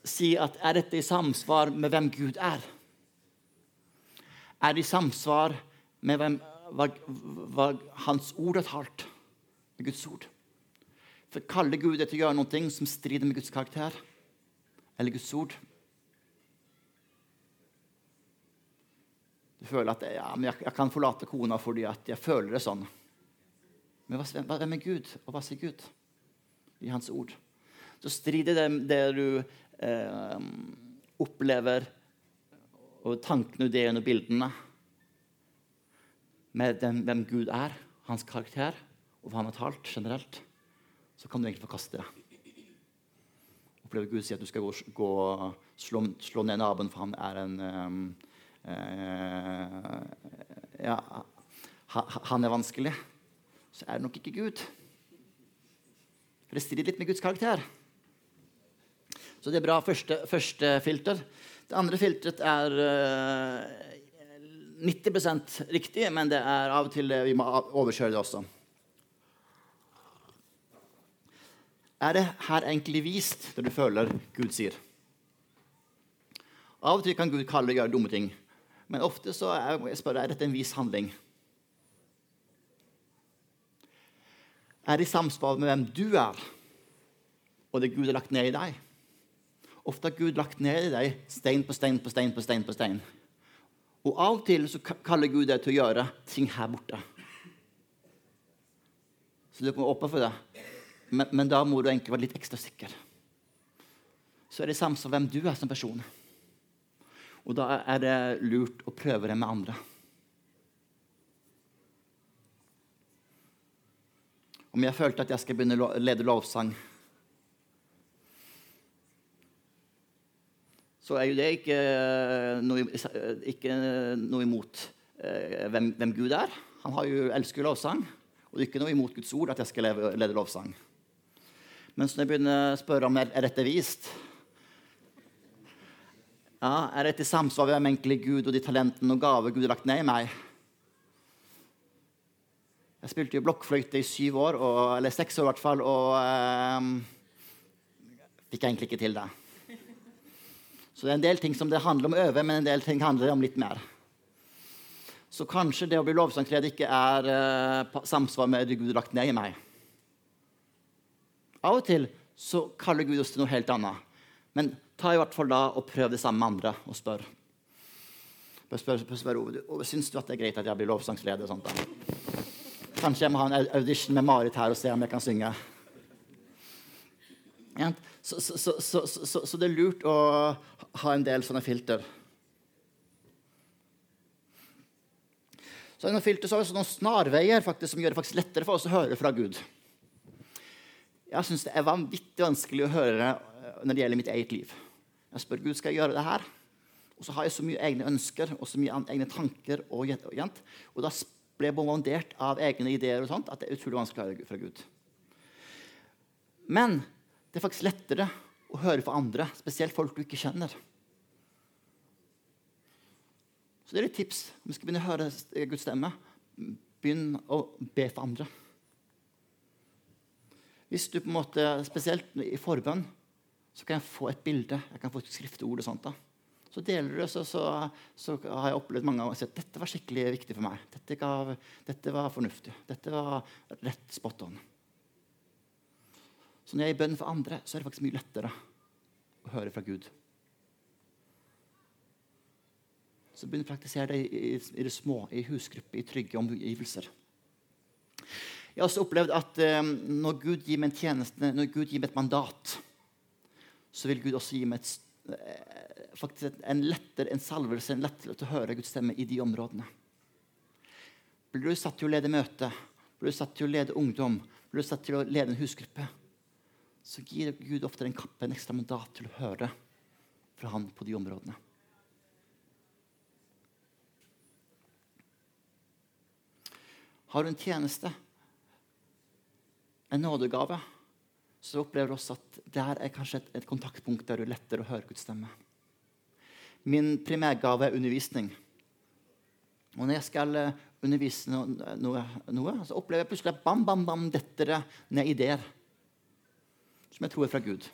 si at er dette i samsvar med hvem Gud er? Er det i samsvar med hvem hva, hva hans ord har talt. Med Guds ord. For kaller Gud det til å gjøre noe som strider med Guds karakter eller Guds ord? Du føler at ja, jeg, jeg, kan forlate kona fordi jeg føler det sånn. Men hva, hvem er Gud, og hva sier Gud i hans ord? Så strider det det du eh, opplever, og tankene, ideene og bildene med den, hvem Gud er, hans karakter og hva han har talt generelt, så kan du egentlig forkaste det. Opplever Gud si at du skal gå, gå slå, slå, ned naboen, for han er en uh, ja, han er vanskelig, så er det nok ikke Gud. For det strider litt med Guds karakter. Så det er bra første, første filter. Det andre filteret er uh, eh, 90% riktig, men det er av og til vi må overkjøre det også. Er det her egentlig vist det du føler Gud sier? Av og til kan Gud kalle og gjøre dumme ting. Men ofte så er, jeg spør, er dette en vis handling. Er det i samsvar med hvem du er, og det Gud har lagt ned i deg? Ofte har Gud lagt ned i deg stein på stein på stein på stein. på stein. Og av og til så kaller Gud deg til å gjøre ting her borte. Så du kommer åpne for det. Men, men, da må du egentlig være litt ekstra sikker. Så er det i samsvar med hvem du er som person. Og da er det lurt å prøve det med andre. Om jeg følte at jeg skal begynne å lede lovsang, så er jo det ikke noe, ikke noe imot eh, hvem, hvem, Gud er. Han har jo elsker lovsang, og det er ikke noe imot Guds ord at jeg skal lede, lovsang. Men når jeg begynner å spørre om jeg er dette vist, ja, er dette i samsvar med enkle Gud og de talentene og gaver Gud har lagt ned i meg? Jeg spilte jo blokkfløyte i syv år, og, eller seks år i hvert fall, og eh, fikk egentlig ikke til det. Så det er en del ting som det handler om å øve, men en del ting handler om litt mer. Så kanskje det å bli lovsangsleder ikke er eh, samsvar med det Gud har lagt ned i meg. Av og til så kaller Gud oss til noe helt annet. Men ta i hvert fall da og prøv det samme med andre og spør. Spør, spør, spør, Ove, Syns du at det er greit at jeg blir lovsangsleder? og sånt da? Kanskje jeg må ha en audition med Marit her og se om jeg kan synge. Så, så, så, så, det er lurt å ha en del sånne filter. Så er filter, så har vi noen snarveier faktisk, som gjør det lettere for oss å høre fra Gud. Jeg syns det er vanvittig vanskelig å høre når det gjelder mitt eget liv. Jeg spør Gud skal jeg gjøre det her. Og så har jeg så mye egne ønsker og så mye egne tanker. Og, og, da ble jeg bombardert av egne ideer og sånt, at det er utrolig vanskelig fra Gud. Men det er faktisk lettere å høre fra andre, spesielt folk du ikke kjenner. Så det er et tips. Om vi skal begynne å høre Guds stemme, begynn å be for andre. Hvis du på en måte, Spesielt i forbønn så kan jeg få et bilde, jeg kan få et skriftord. og sånt da. Så deler du det, så, så, så, har jeg opplevd mange ganger at dette var skikkelig viktig for meg. Dette, gav, dette var fornuftig. Dette var rett spot on. Så når jeg er i bønn for andre, så er det faktisk mye lettere å høre fra Gud. Så begynn å praktisere det i, i, det små, i husgruppe, i trygge omgivelser. Jeg har også opplevd at eh, når Gud gir meg en tjeneste, når Gud gir meg et mandat, så vil Gud også gi meg et, eh, faktisk en lettere en salvelse, en lettere til å høre Guds stemme i de områdene. Blir du satt til å lede møte, blir du satt til å lede ungdom, blir du satt til å lede en husgruppe, så gir Gud ofte en kappe, en ekstra mandat til å høre fra Han på de områdene. Har du en tjeneste, en nådegave, så opplever du også at der er kanskje et, et kontaktpunkt der du lettere å høre Guds stemme. Min primærgave er undervisning. Og når jeg skal eh, undervise noe, noe, så opplever jeg plutselig at bam, bam, bam, detter det ned ideer som jeg tror er fra Gud.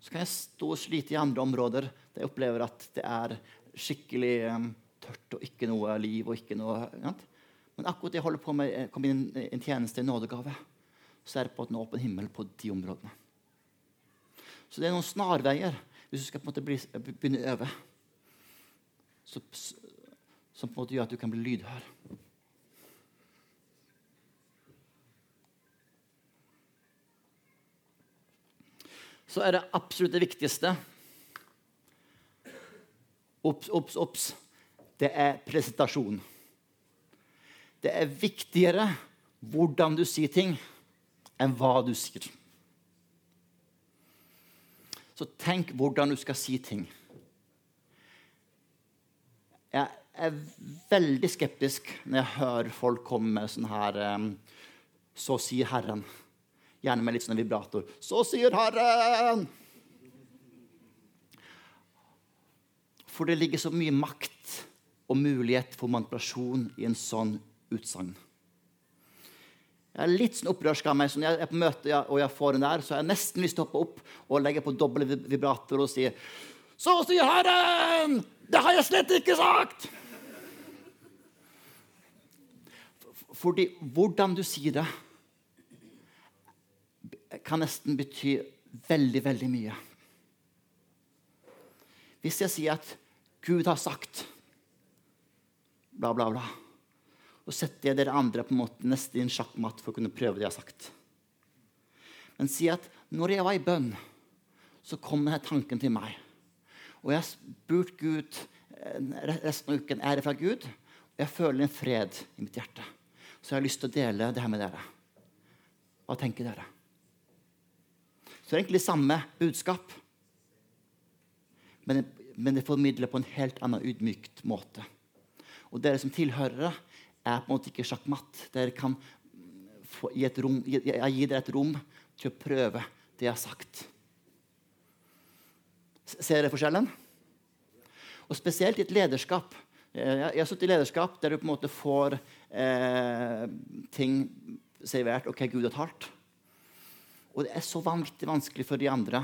Så kan jeg stå og slite i andre områder der jeg opplever at det er skikkelig um, tørt og ikke noe liv. og ikke noe... Ja. Men akkurat det jeg holder på med, eh, kom inn en tjeneste, en nådegave så er det på en åpen himmel på de områdene. Så det er noen snarveier hvis du skal på en måte bli, begynne å øve. Så, som på en måte gjør at du kan bli lydhør. Så er det absolutt det viktigste Obs, obs, obs. Det er presentasjon. Det er viktigere hvordan du sier ting enn hva du sier. Så tenk hvordan du skal si ting. Jeg, er veldig skeptisk når jeg hører folk komme med sånn her Så sier Herren. Gjerne med litt sånn vibrator. Så sier Herren! For det ligger så mye makt og mulighet for manipulasjon i en sånn utsagn. Jeg er litt sånn opprørsk av meg. Så når jeg er på møte og jeg får den der, så har jeg nesten lyst til å hoppe opp og legge på doble vibrator og si Så sier Herren! Det har jeg slett ikke sagt! Fordi hvordan du sier det, kan nesten bety veldig, veldig mye. Hvis jeg sier at Gud har sagt bla, bla, bla og setter jeg dere andre på en måte nesten i en sjakkmatt for å kunne prøve det jeg har sagt. Men si at når jeg var i bønn, så kom denne tanken til meg. Og jeg har spurt Gud resten av uken er det fra Gud. Og jeg føler en fred i mitt hjerte. Så jeg har lyst til å dele det her med dere. Hva tenker dere? Så det er egentlig samme budskap. Men det formidler på en helt annen ydmykt måte. Og dere som tilhørere, er på en måte ikke sjakkmatt. Dere kan få, gi rom, jeg gir dere et rom til å prøve det jeg har sagt. Ser dere forskjellen? Og spesielt i et lederskap. Jeg har sittet i lederskap der du på en måte får eh, ting servert. OK, Gud har talt. Og det er så vanvittig vanskelig for de andre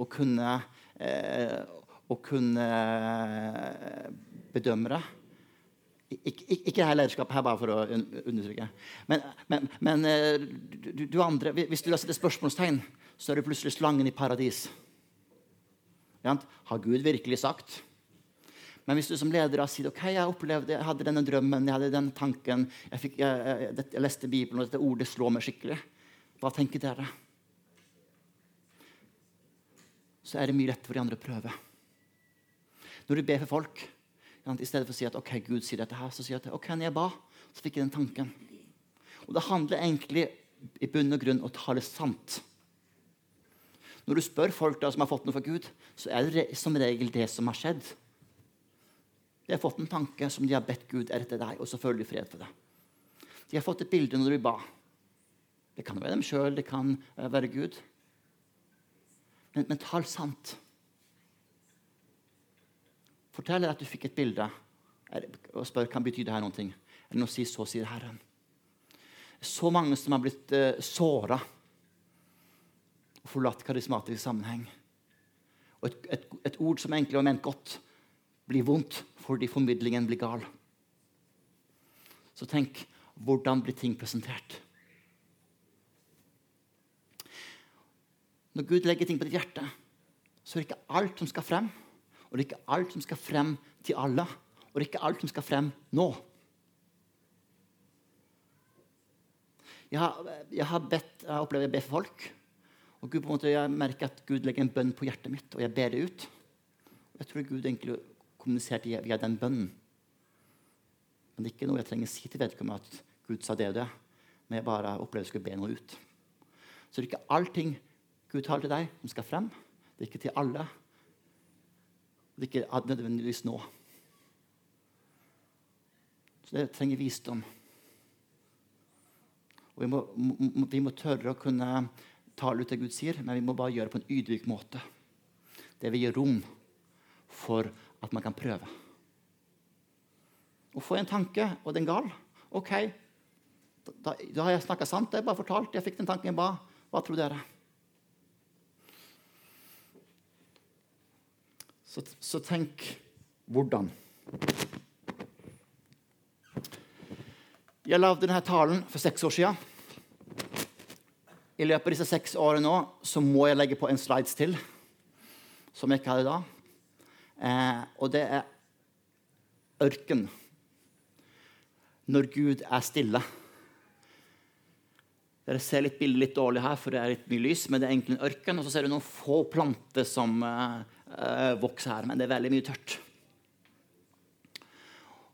å kunne, eh, å kunne eh, bedømme det. Ikke, ikke her lederskapet, her bare for å undertrykke. Men, men, men eh, du, du, andre, hvis du setter spørsmålstegn, så er du plutselig slangen i paradis. Har Gud virkelig sagt? Men hvis du som leder har sagt ok, jeg opplevde, jeg hadde denne drømmen, jeg hadde den tanken, jeg, fikk, jeg, jeg, jeg leste Bibelen, og dette ordet slår meg skikkelig Hva tenker dere? Så er det mye lettere for de andre å prøve. Når du ber for folk i stedet for å si at ok, Gud sier dette her, så sier jeg at ok, når jeg ba, så fikk jeg den tanken. Og Det handler egentlig i bunn og grunn å tale sant. Når du spør folk da, som har fått noe fra Gud, så er det som regel det som har skjedd. De har fått en tanke som de har bedt Gud er etter deg, og så føler de fred for det. De har fått et bilde når de ba. Det kan være dem sjøl, det kan eh, være Gud. Men, men tal sant forteller at du fikk et bilde og spør kan bety det her noen ting. Eller noe si, så sier Herren. Så mange som har blitt eh, såra og forlatt karismatisk sammenheng. Og et, et, et, ord som egentlig var ment godt, blir vondt fordi formidlingen blir gal. Så tenk hvordan blir ting presentert? Når Gud legger ting på ditt hjerte, så er det ikke alt som skal frem. Og det er ikke alt som skal frem til alle. Og det er ikke alt som skal frem nå. Jeg har, jeg har bedt, jeg opplever jeg ber for folk. Og Gud, måte, Jeg merker at Gud legger en bønn på hjertet mitt, og jeg ber det ut. Jeg tror Gud egentlig kommuniserte via den bønnen. Men det er ikke noe jeg trenger å si til vedkommende at Gud sa det og det. Men jeg bare opplever jeg skulle be noe ut. Så det er ikke allting Gud taler til deg, som skal frem. Det er ikke til alle. Er ikke nødvendigvis nå. Så det trenger visdom. Og vi må, vi må tørre å kunne tale ut det Gud sier, men vi må bare gjøre det på en ydmyk måte. Det vil gi rom for at man kan prøve. Og få en tanke, og den gal. OK, da, da har jeg snakka sant. Jeg bare fortalt. Jeg fikk den tanken jeg ba. Hva tror dere? Så, så tenk hvordan. Jeg lagde denne talen for seks år siden. I løpet av disse seks årene nå så må jeg legge på en slides til, som jeg ikke hadde da. Eh, og det er ørken. Når Gud er stille. Dere ser litt bildet litt dårlig her, for det er litt mye lys, men det er egentlig en ørken. Og så ser du noen få planter som eh, uh, vokser her, men det er veldig mye tørt.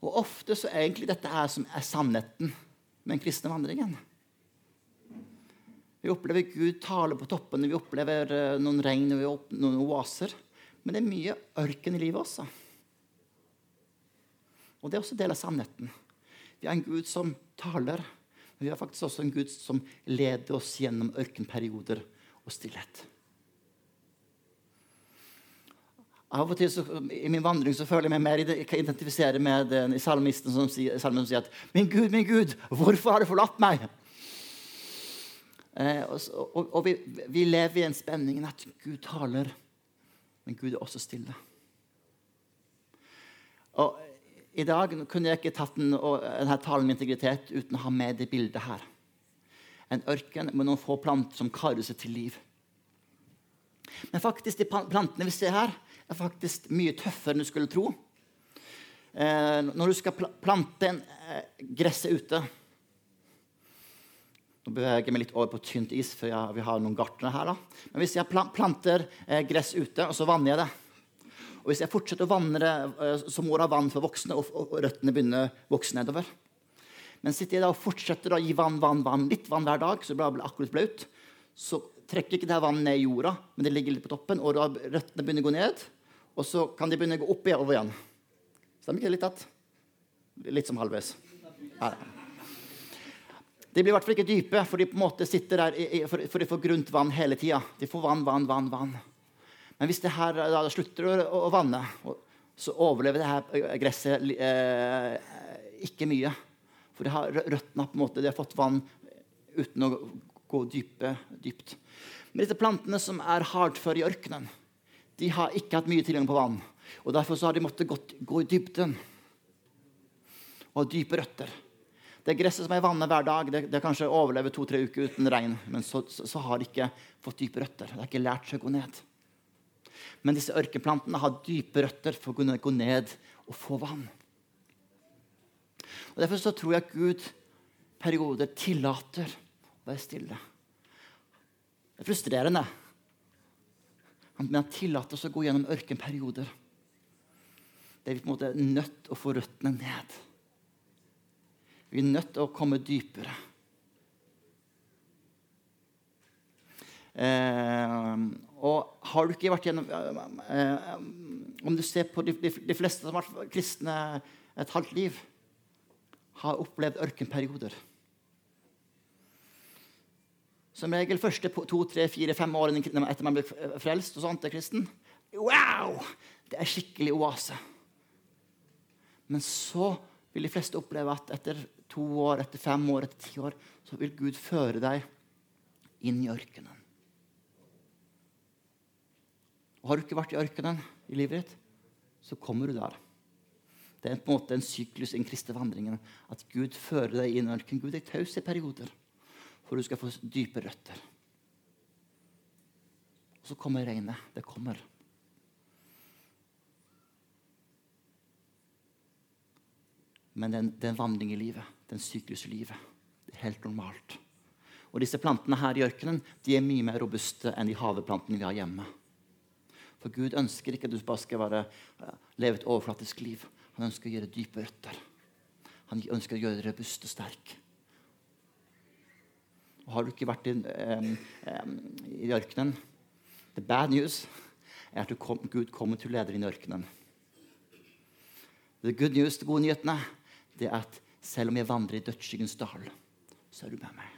Og Ofte så er egentlig dette her som er sannheten med den kristne vandringen. Vi opplever Gud tale på toppene, vi opplever uh, noen regn og noen oaser. Men det er mye ørken i livet også. Og det er også del av sannheten. Vi har en Gud som taler, men vi har faktisk også en Gud som leder oss gjennom ørkenperioder og stillhet. Av og til så, I min vandring så føler jeg meg mer jeg kan identifisere med den salmisten som sier, salmen som sier at 'Min Gud, min Gud, hvorfor har du forlatt meg?' Eh, og, og, og vi, vi, lever i en spenning at Gud taler, men Gud er også stille. Og I dag kunne jeg ikke tatt den, denne talen med integritet uten å ha med det bildet her. En ørken med noen få planter som karer seg til liv. Men faktisk, de plantene vi ser her, er faktisk mye tøffere enn du skulle tro. Eh, når du skal plante en eh, gresset ute nå beveger jeg meg litt over på tynt is, for jeg, vi har noen gartnere her. da. Men hvis jeg planter eh, gress ute, og så vanner jeg det Og hvis jeg fortsetter å vanne det, eh, så må det ha vann for voksne, og, og, og, røttene begynner å vokse nedover. Men sitter jeg da og fortsetter å gi vann, vann, vann, litt vann hver dag, så det blir akkurat blaut, så trekker ikke det vannet ned i jorda, men det ligger litt på toppen, og røttene begynner å gå ned. Og så kan de begynne å gå opp igjen over igjen. Stemmer ikke det litt? tatt? Litt som halvveis. Ja. De blir i hvert fall ikke dype, for de på en måte sitter der for, for de får grunt vann hele tida. De får vann, vann, vann, vann. Men hvis det her da, slutter å, å, vanne, så overlever det her gresset eh, ikke mye. For det har, røttene på en måte, de har fått vann uten å gå dype, dypt. Men disse plantene som er hardføre i ørkenen, de har ikke hatt mye tilgang på vann. Og Derfor har de måttet gå i dybden og ha dype røtter. Det gresset som er vannet hver dag, det, det kanskje overlever to-tre uker uten regn. Men så, så, så, har de ikke fått dype røtter. Det har ikke lært seg å gå ned. Men disse ørkenplantene har dype røtter for å kunne gå ned og få vann. Og Derfor så tror jeg at Gud perioder tillater å være stille. Det er frustrerende. Men han tillater oss å gå gjennom ørkenperioder. Der vi på en måte er nødt til å få røttene ned. Vi er nødt til å komme dypere. Eh, og har du ikke vært gjennom eh, Om du ser på de, de, de, fleste som har vært kristne et halvt liv, har opplevd ørkenperioder. Som regel første to, tre, fire, fem år etter man blir frelst og sånt, er kristen. Wow! Det er skikkelig oase. Men så vil de fleste oppleve at etter to år, etter fem år, etter ti år, så vil Gud føre deg inn i ørkenen. Og Har du ikke vært i ørkenen i livet ditt, så kommer du der. Det er på en måte en syklus i den kristne vandringen. At Gud fører deg inn i ørkenen. Gud er taus i perioder for du skal få dype røtter. Og så kommer regnet. Det kommer. Men det er en vandring i livet. Det er en syklus i livet. Det er helt normalt. Og disse plantene her i ørkenen de er mye mer robuste enn de haveplantene vi har hjemme. For Gud ønsker ikke at du bare skal være, eh, leve et overflatisk liv. Han ønsker å gjøre dype røtter. Han ønsker å gjøre deg robust og sterk. Har du ikke vært i, um, i ørkenen The bad news er at kom, Gud kommer til å lede deg inn i ørkenen. The good news, de gode nyhetene, det er at selv om jeg vandrer i dødsskyggens dal, så er du med meg.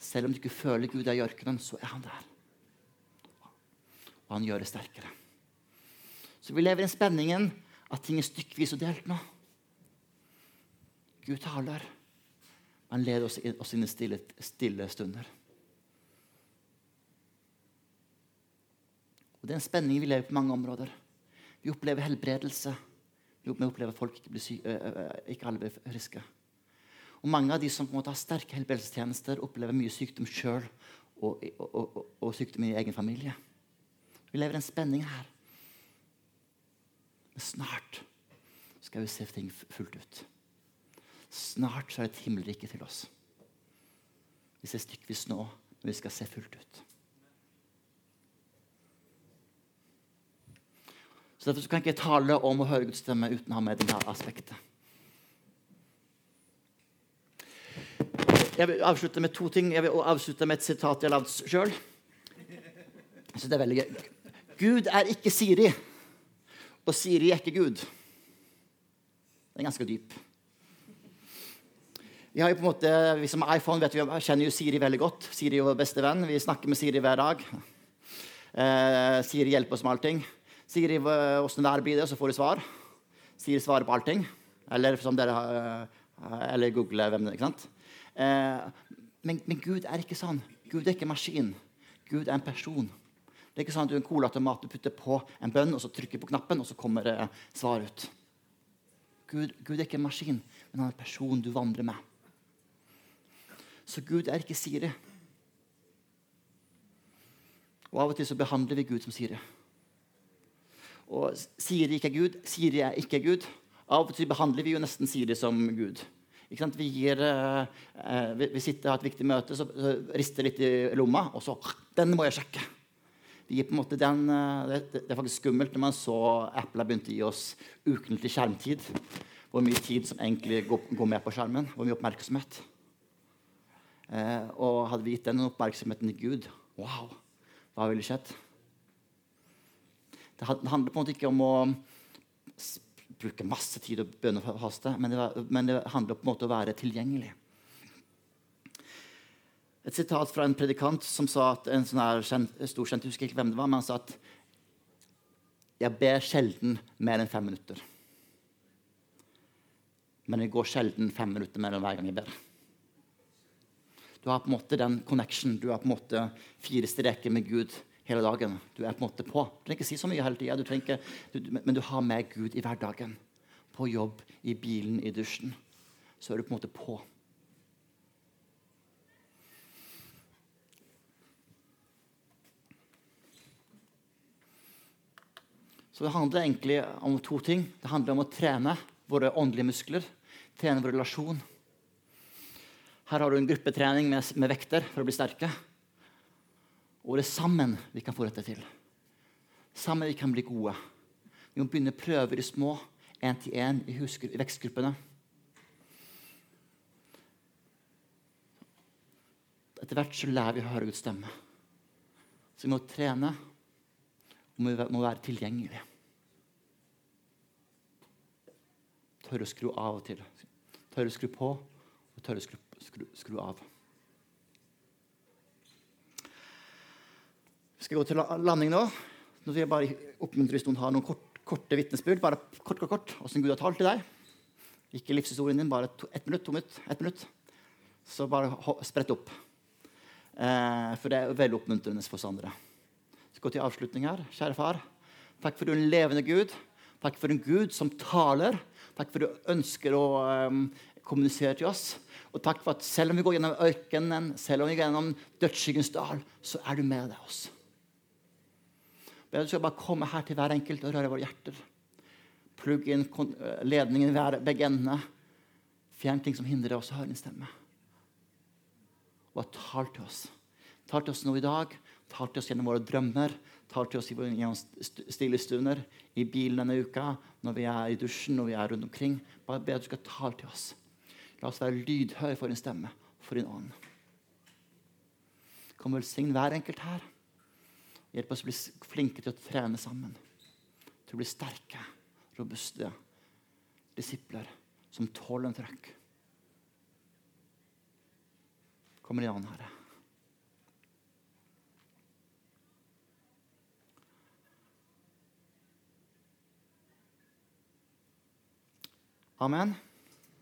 Selv om du ikke føler Gud er i ørkenen, så er han der. Og han gjør det sterkere. Så vi lever i spenningen at ting er stykkevis og delt nå. Gud taler. Han leder oss inn i stille, stille stunder. Og Det er en spenning vi lever på mange områder. Vi opplever helbredelse. Vi opplever at folk ikke, blir syke, ikke alle blir friske. Og Mange av de som på en måte har sterke helbredelsestjenester, opplever mye sykdom sjøl og, og, og, og, sykdom i egen familie. Vi lever en spenning her. Men snart skal vi se ting fullt ut. Snart så er det et himmelrike til oss. Vi ser stykkvis nå, men vi skal se fullt ut. Så Derfor kan jeg ikke tale om å høre Guds stemme uten å ha med dette aspektet. Jeg vil avslutte med to ting. Jeg vil avslutte med et sitat jeg har lagd sjøl. det er veldig gøy. Gud er ikke Siri, og Siri er ikke Gud. Den er ganske dyp. Vi har jo på en måte, vi som iPhone vet vi kjenner jo Siri veldig godt. Siri er vår beste venn. Vi snakker med Siri hver dag. Eh, Siri hjelper oss med allting. Siri, åssen været blir det, så får du svar. Siri svarer på allting. Eller som dere eh, eller google hvem det ikke sant? Eh, men, men, Gud er ikke sånn. Gud er ikke en maskin. Gud er en person. Det er ikke sånn at du er en colaautomat du putter på en bønn, og så trykker på knappen, og så kommer det svar ut. Gud, Gud er ikke en maskin, men han er en person du vandrer med. Så Gud er ikke Siri. Og Av og til så behandler vi Gud som Siri. Og Siri ikke er Gud, Siri er ikke Gud. Av og til behandler vi jo nesten Siri som Gud. Vi, gir, eh, vi, vi, sitter og har et viktig møte, så, så rister litt i lomma, og så Den må jeg sjekke. Vi gir på en måte den, eh, det, det, er faktisk skummelt når man så Apple har begynt å gi oss ukentlig skjermtid. Hvor mye tid som egentlig går, går med på skjermen. Hvor mye oppmerksomhet. Eh, og hadde vi gitt den oppmerksomheten til Gud, wow, hva ville skjedd? Det handler på en måte ikke om å bruke masse tid og bønne og faste, men det, men det handler på en måte om å være tilgjengelig. Et sitat fra en predikant som sa at en sånn her kjent, storkjent, husker ikke hvem det var, men han sa at jeg ber sjelden mer enn fem minutter. Men det går sjelden fem minutter mellom hver gang jeg ber. Du har på en måte den connection. Du har på en måte fire streker med Gud hele dagen. Du er på en måte på. Du trenger ikke si så mye hele tida, men du har med Gud i hverdagen. På jobb, i bilen, i dusjen. Så er du på en måte på. Så det handler egentlig om to ting. Det handler om å trene våre åndelige muskler. Trene vår relasjon her har du en gruppetrening med, med vekter for å bli sterke. Og det er sammen vi kan få dette til. Sammen vi kan bli gode. Vi må begynne prøver i små, én til én, i, i vekstgruppene. Etter hvert så lærer vi å høre Guds stemme. Så vi må trene, og vi må være tilgjengelige. Tørre å skru av og til. Tørre å skru på og tørre å skru, skru, skru, av. Vi skal gå til landing nå. Nå vil jeg bare oppmuntre hvis noen har noen kort, korte vitnesbyrd. Bare kort, kort, kort. Åssen Gud har talt til deg. Ikke livshistorien din, bare to, ett minutt, to minutt, ett minutt. Så bare sprett opp. Eh, for det er veldig oppmuntrende for oss andre. Vi skal gå til avslutning her. Kjære far, takk for du er en levende Gud. Takk for en Gud som taler. Takk for du ønsker å um, kommunisere til oss. Og takk for at selv om vi går gjennom ørkenen, selv om vi går gjennom dødsskyggens dal, så er du med oss. Du skal bare komme her til hver enkelt og røre våre hjerter. Plugg inn ledningen i begge endene. Fjern ting som hindrer oss å høre din stemme. Og tal til oss. Tal til oss nå i dag. Tal til oss gjennom våre drømmer. Tal til oss gjennom stille stunder. I bilen denne uka, når vi er i dusjen, når vi er rundt omkring. Bare be at du skal tale til oss. La oss være lydhøre for din stemme, for din ånd. Kom og velsign hver enkelt her. Hjelp oss å bli flinke til å trene sammen. Til å bli sterke, robuste disipler som tåler en trøkk. Kommer i an, Herre. Amen.